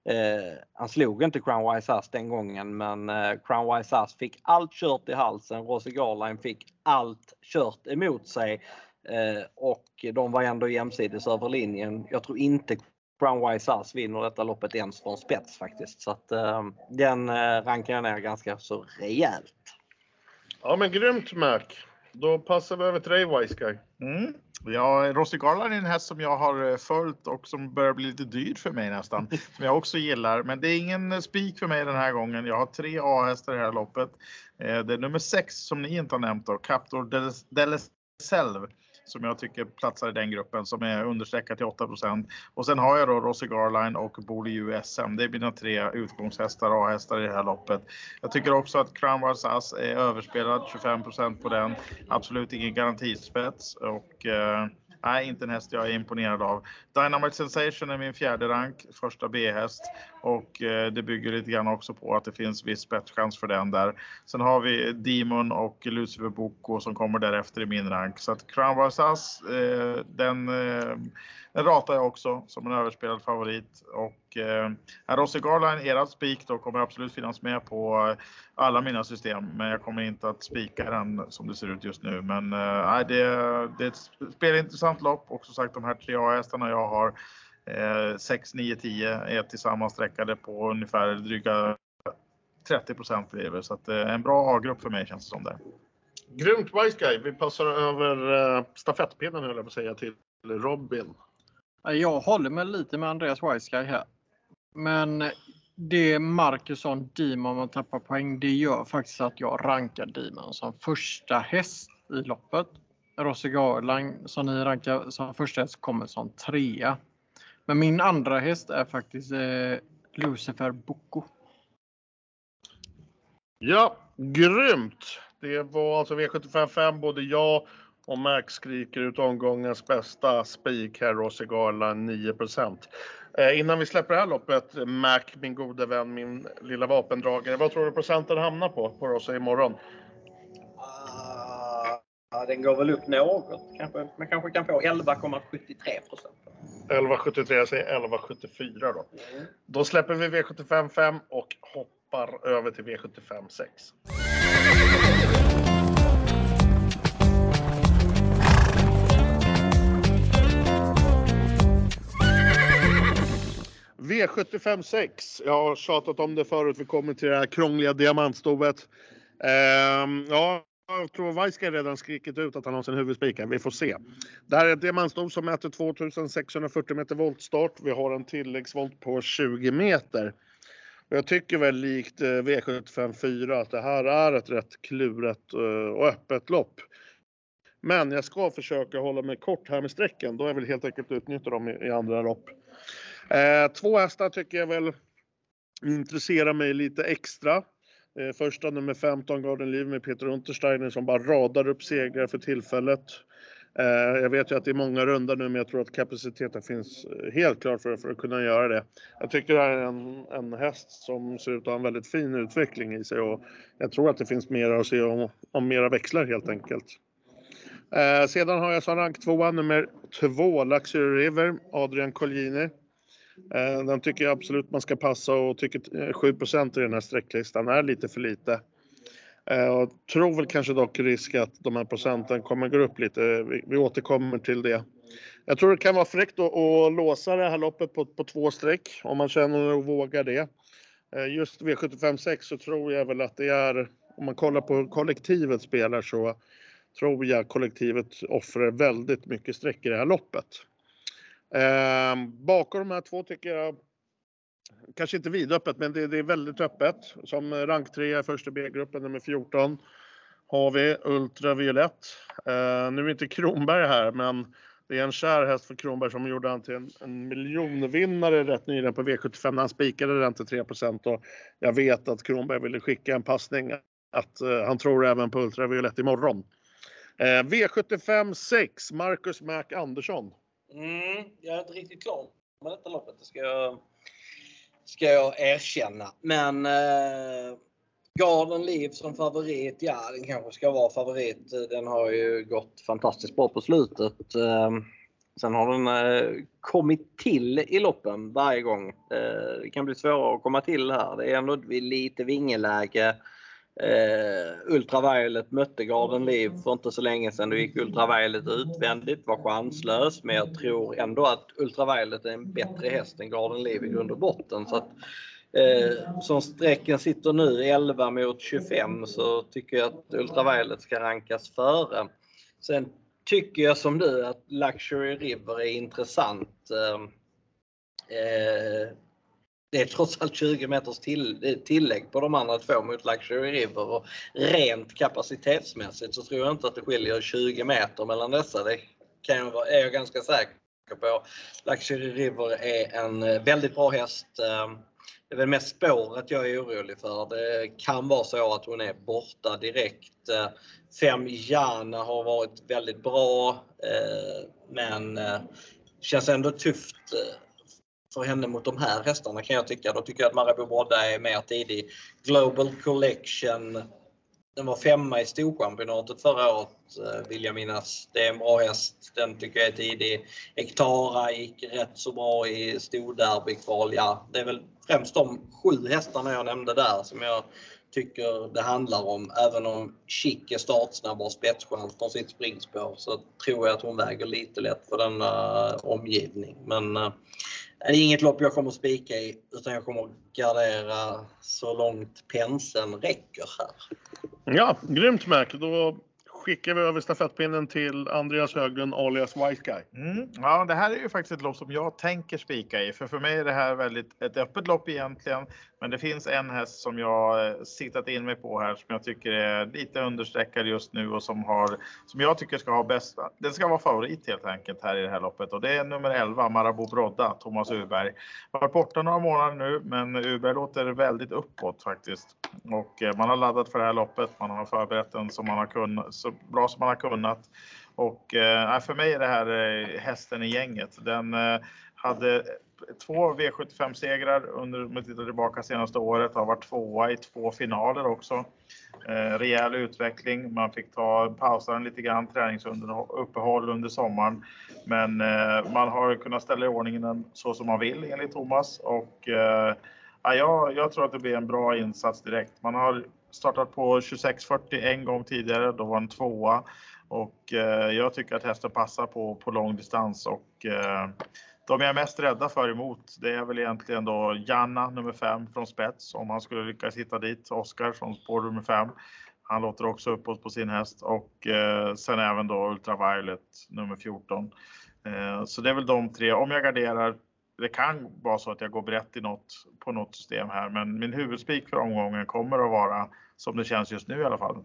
Eh, han slog inte Crown Wise Ass den gången men eh, Crown Wise Ass fick allt kört i halsen. Rossi Garline fick allt kört emot sig. Eh, och de var ändå jämsides över linjen. Jag tror inte Crown Wise Ass vinner detta loppet ens från spets faktiskt. Så att, eh, den eh, rankar jag ner ganska så rejält. Ja men grymt Mac. Då passar vi över till dig Wise Guy. Mm. Ja, Rossi Garland är en häst som jag har eh, följt och som börjar bli lite dyr för mig nästan. Som jag också gillar. Men det är ingen eh, spik för mig den här gången. Jag har tre A-hästar i det här loppet. Eh, det är nummer sex som ni inte har nämnt då, Captor Deleselv som jag tycker platsar i den gruppen som är understreckad till 8% Och sen har jag då Rossi Garline och Boli USM. Det är mina tre utgångshästar, A-hästar i det här loppet. Jag tycker också att Crown Wars Ass är överspelad, 25% på den. Absolut ingen garantispets och eh, Nej, inte en häst jag är imponerad av. Dynamite Sensation är min fjärde rank, första B-häst och eh, det bygger lite grann också på att det finns viss spetschans för den där. Sen har vi Demon och Lucifer Boko som kommer därefter i min rank så att Crown Varsas, eh, den eh, den ratar jag också som en överspelad favorit. Och eh, Rossi Garline, erat spik då, kommer absolut finnas med på alla mina system. Men jag kommer inte att spika den som det ser ut just nu. Men eh, det, det är ett spelintressant lopp och som sagt de här tre A-hästarna jag har 6, 9, 10 är tillsammans sträckade på ungefär dryga 30 procent blir det Så att, eh, en bra A-grupp för mig känns det som det. Grymt Wise Guy. Vi passar över eh, stafettpinnen höll jag på att säga till Robin. Jag håller mig lite med Andreas Weissky här. Men det Marcusson Demon man tappar poäng, det gör faktiskt att jag rankar Demon som första häst i loppet. Rossi Garlang som ni rankar som första häst kommer som trea. Men min andra häst är faktiskt eh, Lucifer Boko. Ja, grymt! Det var alltså V755, både jag och Max skriker ut omgångens bästa spik här, Rossi Gala 9 eh, Innan vi släpper det här loppet, Mac, min gode vän, min lilla vapendragare. Vad tror du procenten hamnar på, på Rossi imorgon? Uh, den går väl upp något. Kanske, man kanske kan få 11,73 11,73, jag säger 11,74 då. Mm. Då släpper vi V75 5 och hoppar över till V75 6. V75 6. Jag har tjatat om det förut. Vi kommer till det här krångliga diamantstovet. Ehm, ja, jag tror Weissger redan skrikit ut att han har sin huvudspikare. Vi får se. Det här är ett diamantstol som mäter 2640 meter voltstart. Vi har en tilläggsvolt på 20 meter. Jag tycker väl likt eh, V75 4 att det här är ett rätt kluret eh, och öppet lopp. Men jag ska försöka hålla mig kort här med strecken. Då är jag väl helt enkelt utnyttja dem i andra lopp. Eh, två hästar tycker jag väl intresserar mig lite extra. Eh, första nummer 15 Garden Liv med Peter Untersteiner som bara radar upp segrar för tillfället. Eh, jag vet ju att det är många rundor nu men jag tror att kapaciteten finns eh, helt klart för, för att kunna göra det. Jag tycker det här är en, en häst som ser ut att ha en väldigt fin utveckling i sig och jag tror att det finns mer att se om, om mera växlar helt enkelt. Eh, sedan har jag som rank tvåa nummer två, Luxury River, Adrian Collini. Eh, den tycker jag absolut man ska passa och tycker 7 eh, i den här sträcklistan är lite för lite. Eh, jag tror väl kanske dock risk att de här procenten kommer gå upp lite. Vi, återkommer till det. Jag tror det kan vara fräckt att, låsa det här loppet på, på två streck om man känner och vågar det. Just V75 6 så tror jag väl att det är, om man kollar på hur kollektivet spelar så tror jag kollektivet offrar väldigt mycket streck i det här loppet. Ehm, bakom de här två tycker jag kanske inte vidöppet, men det, det, är väldigt öppet. Som rank 3 i första B-gruppen, nummer 14, har vi Ultraviolett. Eh, nu är inte Kronberg här, men det är en kär häst för Kronberg som gjorde han till en, en miljonvinnare rätt nyligen på V75 när han spikade den till 3 och jag vet att Kronberg ville skicka en passning att eh, han tror även på Ultraviolett imorgon. Eh, V75 6, Marcus Mac Andersson. Mm, jag är inte riktigt klar med detta loppet, det ska jag ska jag erkänna. Men eh, Garden Liv som favorit, ja den kanske ska vara favorit. Den har ju gått fantastiskt bra på slutet. Eh, sen har den eh, kommit till i loppen varje gång. Eh, det kan bli svårare att komma till här. Det är ändå lite vingeläge. Eh, Ultraviolet mötte Garden Liv för inte så länge sedan. Då gick Ultraviolet utvändigt, var chanslös. Men jag tror ändå att Ultraviolet är en bättre häst än Garden Liv i grund och botten. Så att, eh, som sträcken sitter nu, 11 mot 25, så tycker jag att Ultraviolet ska rankas före. Sen tycker jag som du att Luxury River är intressant. Eh, eh det är trots allt 20 meters till, eh, tillägg på de andra två mot Luxury River och rent kapacitetsmässigt så tror jag inte att det skiljer 20 meter mellan dessa. Det kan jag, är jag ganska säker på. Luxury River är en eh, väldigt bra häst. Ehm, det är väl mest spåret jag är orolig för. Det kan vara så att hon är borta direkt. Eh, fem Jana har varit väldigt bra men känns ändå tufft för henne mot de här hästarna kan jag tycka. Då tycker jag att Marabou Brodda är mer tidig. Global Collection, den var femma i Storchampionatet förra året eh, vill jag minnas. Det är en bra häst. Den tycker jag är tidig. Ektara gick rätt så bra i storderbykval. Ja, det är väl främst de sju hästarna jag nämnde där som jag tycker det handlar om. Även om Chic är startsnabb och har spetschans från sitt springspår så tror jag att hon väger lite lätt för denna eh, omgivning. Men uh, det är inget lopp jag kommer att spika i utan jag kommer att gardera så långt penseln räcker här. Ja, grymt Mac. Då skickar vi över stafettpinnen till Andreas Höglund alias White Guy. Mm. Ja, det här är ju faktiskt ett lopp som jag tänker spika i. För för mig är det här väldigt ett öppet lopp egentligen. Men det finns en häst som jag eh, siktat in mig på här som jag tycker är lite understreckad just nu och som har som jag tycker ska ha bästa. Den ska vara favorit helt enkelt här i det här loppet och det är nummer 11 Marabou Brodda, Thomas Uberg. Varit borta några månader nu, men Uberg låter väldigt uppåt faktiskt och eh, man har laddat för det här loppet. Man har förberett den som man har kunnat, så bra som man har kunnat och eh, för mig är det här hästen i gänget. Den hade två V75-segrar under, om man tittar tillbaka senaste året, har varit tvåa i två finaler också. Eh, rejäl utveckling. Man fick ta pausa lite grann, träningsuppehåll under sommaren. Men eh, man har kunnat ställa i ordningen så som man vill enligt Thomas. Och, eh, ja, jag, jag tror att det blir en bra insats direkt. Man har startat på 26.40 en gång tidigare, då var en tvåa. Och eh, jag tycker att hästen passar på, på lång distans och eh, de jag är mest rädda för emot, det är väl egentligen då Janna nummer 5 från spets om han skulle lyckas hitta dit. Oskar från spår nummer 5. Han låter också uppåt på sin häst och eh, sen även då Ultraviolet nummer 14. Eh, så det är väl de tre. Om jag garderar, det kan vara så att jag går brett i något, på något system här, men min huvudspik för omgången kommer att vara som det känns just nu i alla fall.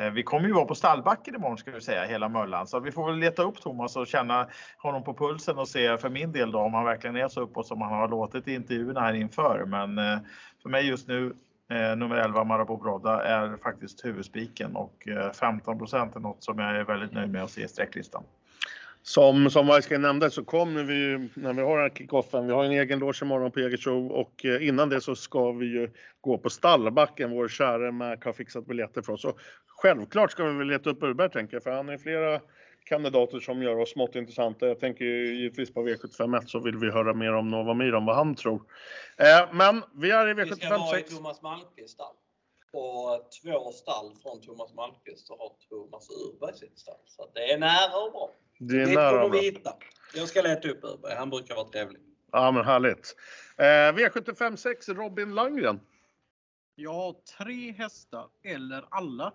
Eh, vi kommer ju vara på stallbacken imorgon ska vi säga, hela Möllan. Så vi får väl leta upp Thomas och känna honom på pulsen och se för min del då om han verkligen är så uppåt som han har låtit i intervjuerna här inför. Men eh, för mig just nu eh, nummer 11 Marabou Brodda är faktiskt huvudspiken och 15% är något som jag är väldigt nöjd med att se i sträcklistan. Som, som Weissgren nämnde så kommer vi ju, när vi har den här kickoffen, vi har en egen loge imorgon på Jägersro och eh, innan det så ska vi ju gå på Stallbacken, vår käre Mac har fixat biljetter för oss. Så självklart ska vi väl leta upp Urberg tänker jag, för han är flera kandidater som gör oss smått intressanta. Jag tänker ju givetvis på V751 så vill vi höra mer om Nova Mir, om vad han tror. Eh, men vi är i Vi ska vara i Thomas Malmqvists stall. På två stall från Thomas Malmqvist så har Thomas Urberg sitt stall. Så det är nära och bra. Det är Det nära. kommer bra. Jag ska leta upp Urberg. Han brukar vara trevlig. Ja men härligt. Eh, V756 Robin Landgren. Jag har tre hästar eller alla.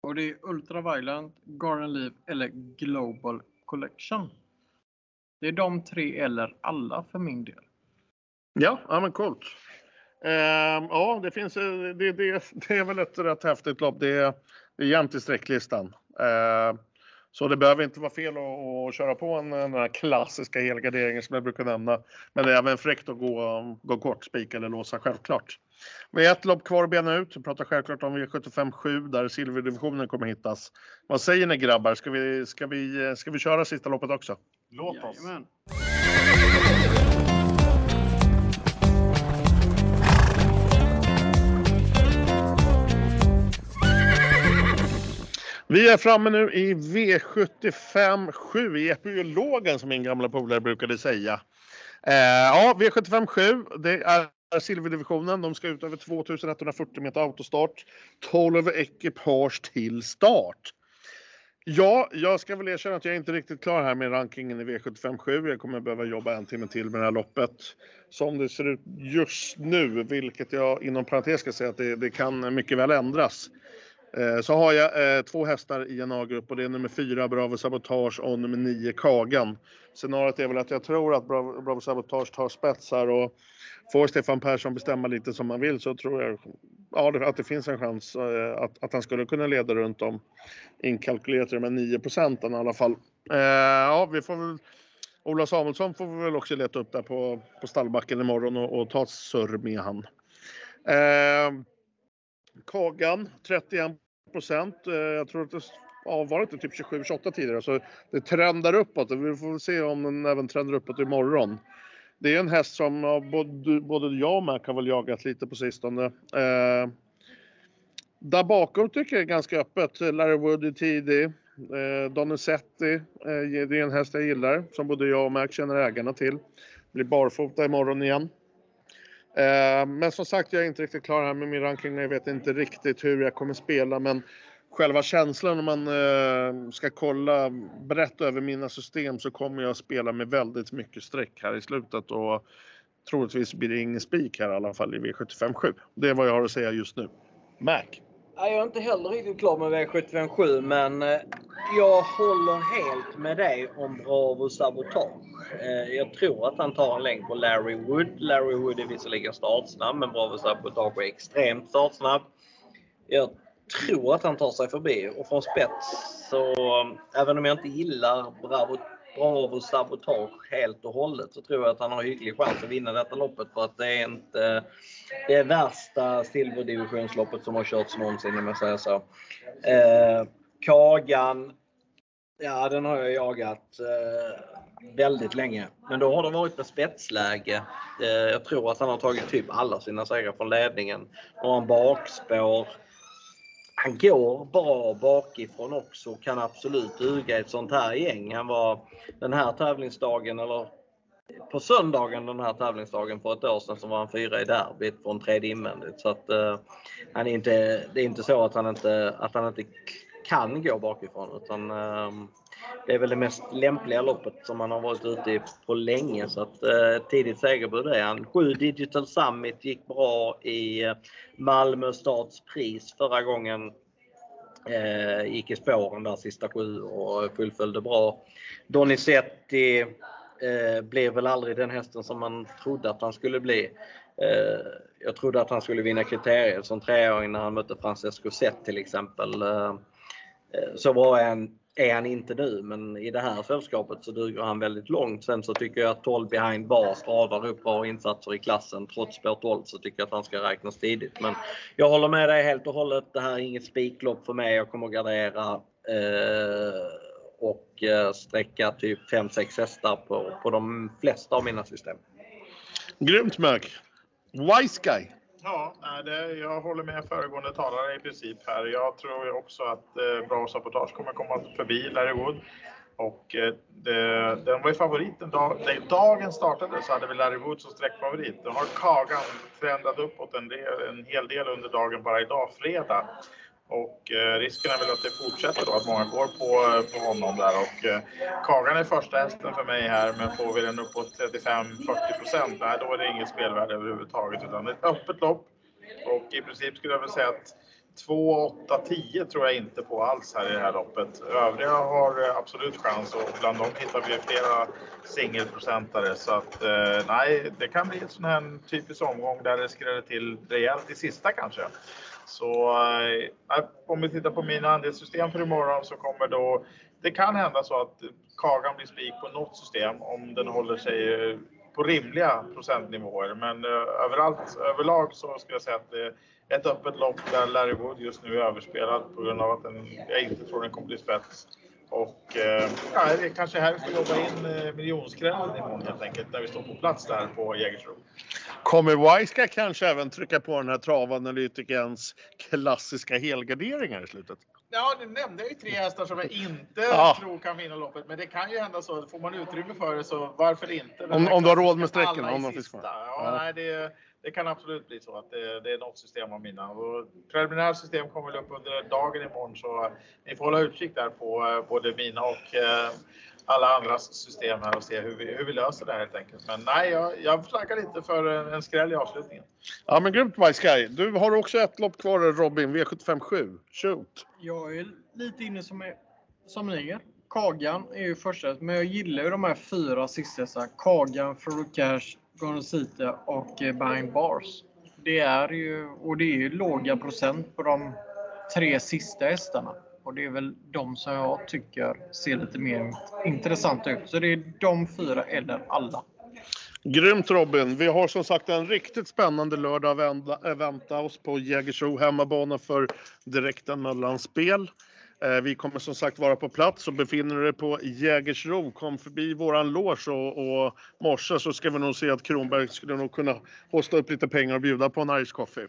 Och det är Ultra Violent, Garden Leaf eller Global Collection. Det är de tre eller alla för min del. Ja, ja men coolt. Ehm, ja, det finns, eh, det, det, det är väl ett rätt häftigt lopp. Det är, det är jämnt i sträcklistan. Ehm, så det behöver inte vara fel att, att köra på en, den här klassiska helgarderingen som jag brukar nämna. Men det är även fräckt att gå, gå kort, spika eller låsa självklart. Vi har ett lopp kvar att bena ut. Vi pratar självklart om V75 7 där silverdivisionen kommer hittas. Vad säger ni grabbar? Ska vi, ska vi, ska vi köra sista loppet också? Låt oss. Jajamän. Vi är framme nu i V75 7 i epilogen som min gamla polare brukade säga. Eh, ja, V75 7, det är silverdivisionen. De ska ut över 2140 meter autostart. 12 ekipage till start. Ja, jag ska väl erkänna att jag är inte riktigt klar här med rankingen i V75 7. Jag kommer behöva jobba en timme till med det här loppet. Som det ser ut just nu, vilket jag inom parentes ska säga att det, det kan mycket väl ändras. Eh, så har jag eh, två hästar i en A-grupp och det är nummer fyra Bravo Sabotage och nummer nio Kagan. Scenariot är väl att jag tror att Bravo, Bravo Sabotage tar spetsar och får Stefan Persson bestämma lite som han vill så tror jag ja, att det finns en chans eh, att, att han skulle kunna leda runt om inkalkylerat i de här 9 procenten i alla fall. Eh, ja, vi får väl Ola Samuelsson får vi väl också leta upp där på, på stallbacken imorgon och, och ta ett surr med han. Eh, Kagan 31 procent. Eh, jag tror att det ja, var inte typ 27-28 tidigare så det trendar uppåt och vi får väl se om den även trendar uppåt imorgon. Det är en häst som ja, både, både jag och Mac har väl jagat lite på sistone. Eh, där bakom tycker jag är ganska öppet. Larry Wood är tidig. Eh, Donizetti, eh, det är en häst jag gillar som både jag och Mac känner ägarna till. Blir barfota imorgon igen. Eh, men som sagt, jag är inte riktigt klar här med min ranking. Jag vet inte riktigt hur jag kommer spela, men själva känslan om man eh, ska kolla brett över mina system så kommer jag spela med väldigt mycket streck här i slutet och troligtvis blir det ingen spik här i alla fall i V75 7. Det är vad jag har att säga just nu. Mac? Nej, Jag är inte heller riktigt klar med V757 men eh, jag håller helt med dig om Bravo Sabotage. Eh, jag tror att han tar en längd på Larry Wood. Larry Wood är visserligen startsnabb men Bravo Sabotage är extremt startsnabb. Jag tror att han tar sig förbi och från spets så eh, även om jag inte gillar Bravo, Bravo Sabotage helt och hållet så tror jag att han har hygglig chans att vinna detta loppet för att det är inte det värsta silverdivisionsloppet som har körts någonsin om jag säger så. Eh, Kagan, ja den har jag jagat eh, väldigt länge. Men då har det varit med spetsläge. Eh, jag tror att han har tagit typ alla sina segrar från ledningen. Har han bakspår. Han går bra bakifrån också kan absolut duga i ett sånt här gäng. Han var den här tävlingsdagen, eller på söndagen den här tävlingsdagen för ett år sedan så var han fyra i derbyt från tredje invändigt. Så att, eh, han är inte, det är inte så att han inte, att han inte kan gå bakifrån utan eh, det är väl det mest lämpliga loppet som han har varit ute i på länge. Så att, eh, tidigt segerbud är han. 7 Digital Summit gick bra i eh, Malmö stads pris förra gången. Eh, gick i spåren där sista sju och fullföljde bra. Donizetti eh, blev väl aldrig den hästen som man trodde att han skulle bli. Eh, jag trodde att han skulle vinna kriterier som treåring när han mötte Francesco Zet till exempel. Eh, eh så var han är han inte nu, men i det här sällskapet så duger han väldigt långt. Sen så tycker jag att 12 behind bars radar upp bra insatser i klassen. Trots spår 12 så tycker jag att han ska räknas tidigt. Men jag håller med dig helt och hållet. Det här är inget spiklopp för mig. Jag kommer att gardera eh, och eh, sträcka typ 5-6 hästar på, på de flesta av mina system. Grymt Mark! Wise guy. Ja, det, jag håller med föregående talare i princip här. Jag tror också att eh, Bra Sabotage kommer komma förbi Larry Wood. Och eh, det, den var ju favoriten. Dag, dagen startade så hade vi Larry Wood som sträckfavorit. Då har Kagan trendat uppåt en, del, en hel del under dagen bara idag, fredag. Och eh, risken är väl att det fortsätter då, att många går på, eh, på honom där. Och eh, Kagan är första hästen för mig här, men får vi den uppåt 35-40 procent, nej då är det inget spelvärde överhuvudtaget. Utan det är ett öppet lopp. Och i princip skulle jag väl säga att 2, 8, 10 tror jag inte på alls här i det här loppet. Övriga har eh, absolut chans och bland dem hittar vi flera singelprocentare. Så att eh, nej, det kan bli en sån här typisk omgång där det skräller till rejält i sista kanske. Så eh, äh, om vi tittar på mina andelssystem för imorgon så kommer då det kan hända så att Kagan blir spik på något system om den håller sig eh, på rimliga procentnivåer. Men eh, överallt, överlag så ska jag säga att det är ett öppet lopp där Larry Wood just nu är överspelad på grund av att den, jag inte tror den kommer bli spets. Och eh, ja, det är kanske här vi får jobba in eh, miljonskrällen imorgon helt enkelt, när vi står på plats där på Jägersro. Kommer Wiseguy kanske även trycka på den här travanalytikerns klassiska helgarderingar i slutet? Ja, nu nämnde jag ju tre hästar som jag inte Ja. tror kan vinna loppet. Men det kan ju hända så. Får man utrymme för det så varför inte? Om- om du har råd med i om de finns kvar. Ja, Ja. Nej, det, det kan absolut bli så att det, det är något system av mina. Och preliminärt system kommer väl upp under dagen imorgon så ni får hålla utkik där på eh, både mina och eh, alla andras system här och se hur vi, hur vi löser det här helt enkelt. Men nej, jag, jag flaggar lite för en, en skräll i avslutningen. Ja men grymt Wiseguy. Du har också ett lopp kvar Robin, V757. Shoot! Jag är lite inne som, är, som ni är. Kagan är ju första, men jag gillar ju de här fyra sista. Kagan, Frodo Cash, Gonzita och eh, Behind Bars. Det är ju, och det är ju låga procent på de tre sista hästarna. Och det är väl de som jag tycker ser lite mer intressanta ut. Så det är de fyra eller alla. Grymt Robin! Vi har som sagt en riktigt spännande lördag att vänta oss på Jägersro hemmabana för direkta mellanspel. Eh, vi kommer som sagt vara på plats och befinner du dig på Jägersro, kom förbi våran loge och, och morse så ska vi nog se att Kronberg skulle nog kunna hosta upp lite pengar och bjuda på en Irish coffee.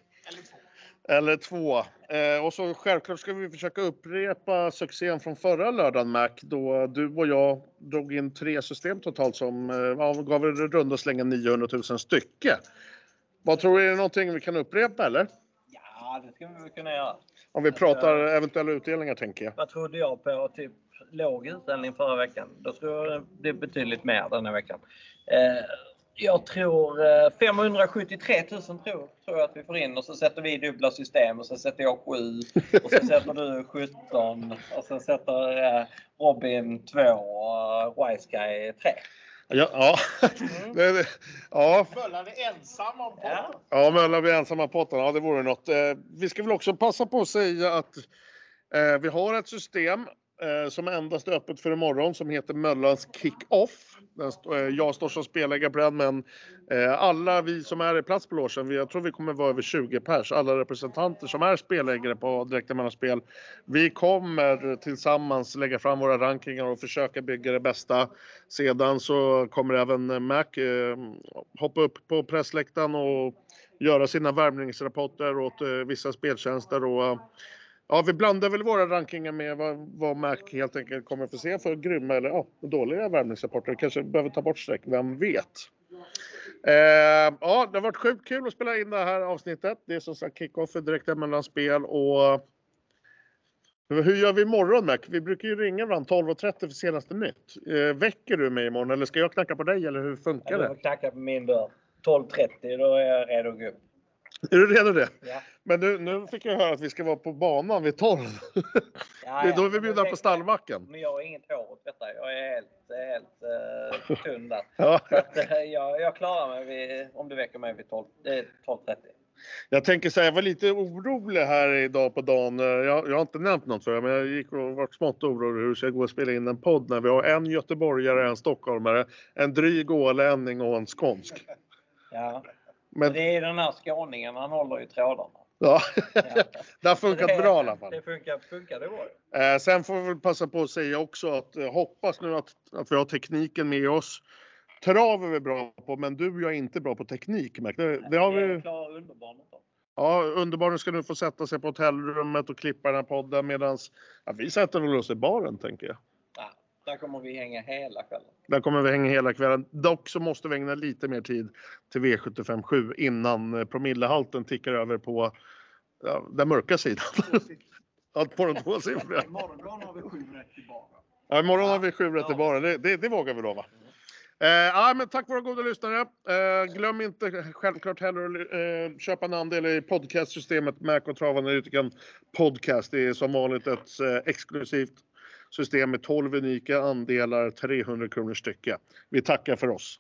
Eller två. Eh, och så självklart ska vi försöka upprepa succén från förra lördagen Mac, då du och jag drog in tre system totalt som eh, gav i runda slängen 900 000 stycke. Vad tror du, är det någonting vi kan upprepa eller? Ja, det ska vi kunna göra. Om vi pratar eventuella utdelningar tänker jag. Vad trodde jag på? Typ låg utställning förra veckan. Då tror jag det är betydligt mer den här veckan. Eh, jag tror eh, 573 000 tror, tror jag att vi får in och så sätter vi dubbla system och så sätter jag 7 och så sätter du 17 och så sätter eh, Robin 2 och Wiseguy 3. Ja, ja. Det- det- ja, Möllan är ensam om potten. Ja. ja Möllan vid ensamma potten, ja det vore något. Eh, Vi ska väl också passa på att säga att eh, vi har ett system Eh, som endast är öppet för imorgon som heter Möllans Kick-Off. Eh, jag står som spelägare på den men eh, alla vi som är i plats på logen, jag tror vi kommer vara över 20 pers, alla representanter som är spelägare på Direkta mellanspel. Vi kommer tillsammans lägga fram våra rankingar och försöka bygga det bästa. Sedan så kommer även Mac hoppa upp på pressläktaren och göra sina värmningsrapporter åt vissa speltjänster och Ja, vi blandar väl våra rankingar med vad, vad Mac helt enkelt kommer få se för grymma eller ja, dåliga värmningsrapporter. Kanske behöver ta bort streck, vem vet? Eh, ja, det har varit sjukt kul att spela in det här avsnittet. Det är som sagt kick-off för direkta mellan spel och hur gör vi imorgon Mac? Vi brukar ju ringa varandra 12.30 för senaste nytt. Eh, väcker du mig imorgon eller ska jag knacka på dig eller hur funkar Du det? får knacka på min dörr. 12.30 då är jag redo att gå upp. Är du redo det? Ja. Men nu, nu fick jag höra att vi ska vara på banan vid 12. Ja, Det är då vi bjuder på stallbacken. Men jag har inget hår åt detta. Jag är helt, helt uh, tunn där. Ja. Så att, eh, jag, jag klarar mig vid, om du väcker mig vid 12, eh, 12.30. Jag tänker säga, jag var lite orolig här idag på dagen. Jag, jag har inte nämnt något för er, men jag gick och var smått orolig hur det ska gå att spela in en podd när vi har en göteborgare, en stockholmare, en dryg ålänning och en skånsk. Ja. Men Det är den här skåningen, han håller i trådarna. ja, det har funkat Det- bra i alla fall. Det funkar, funkar det bra. Eh, sen får vi väl passa på att säga också att eh, hoppas nu att, att vi har tekniken med oss. Trav är vi bra på, men du och jag är inte bra på teknik. Märk. Det, det har vi. underbarnet då. Ja, underbaren ska nu få sätta sig på hotellrummet och klippa den här podden medan ja, vi sätter väl oss i baren tänker jag. Där kommer vi hänga hela kvällen. Där kommer vi hänga hela kvällen. Dock så måste vi ägna lite mer tid till V757 innan eh, promillehalten tickar över på ja, den mörka sidan. Ja, på de tvåsiffriga. Imorgon har vi sju rätt i bara. Ja, imorgon har vi sju rätt i baren. Det, det, det vågar vi lova. Eh, ja, men tack våra goda lyssnare. Eh, glöm inte självklart heller att eh, köpa en andel i podcastsystemet Mac och Travanalytiken Podcast. Det är som vanligt ett eh, exklusivt system med 12 unika andelar, 300 kronor stycke. Vi tackar för oss.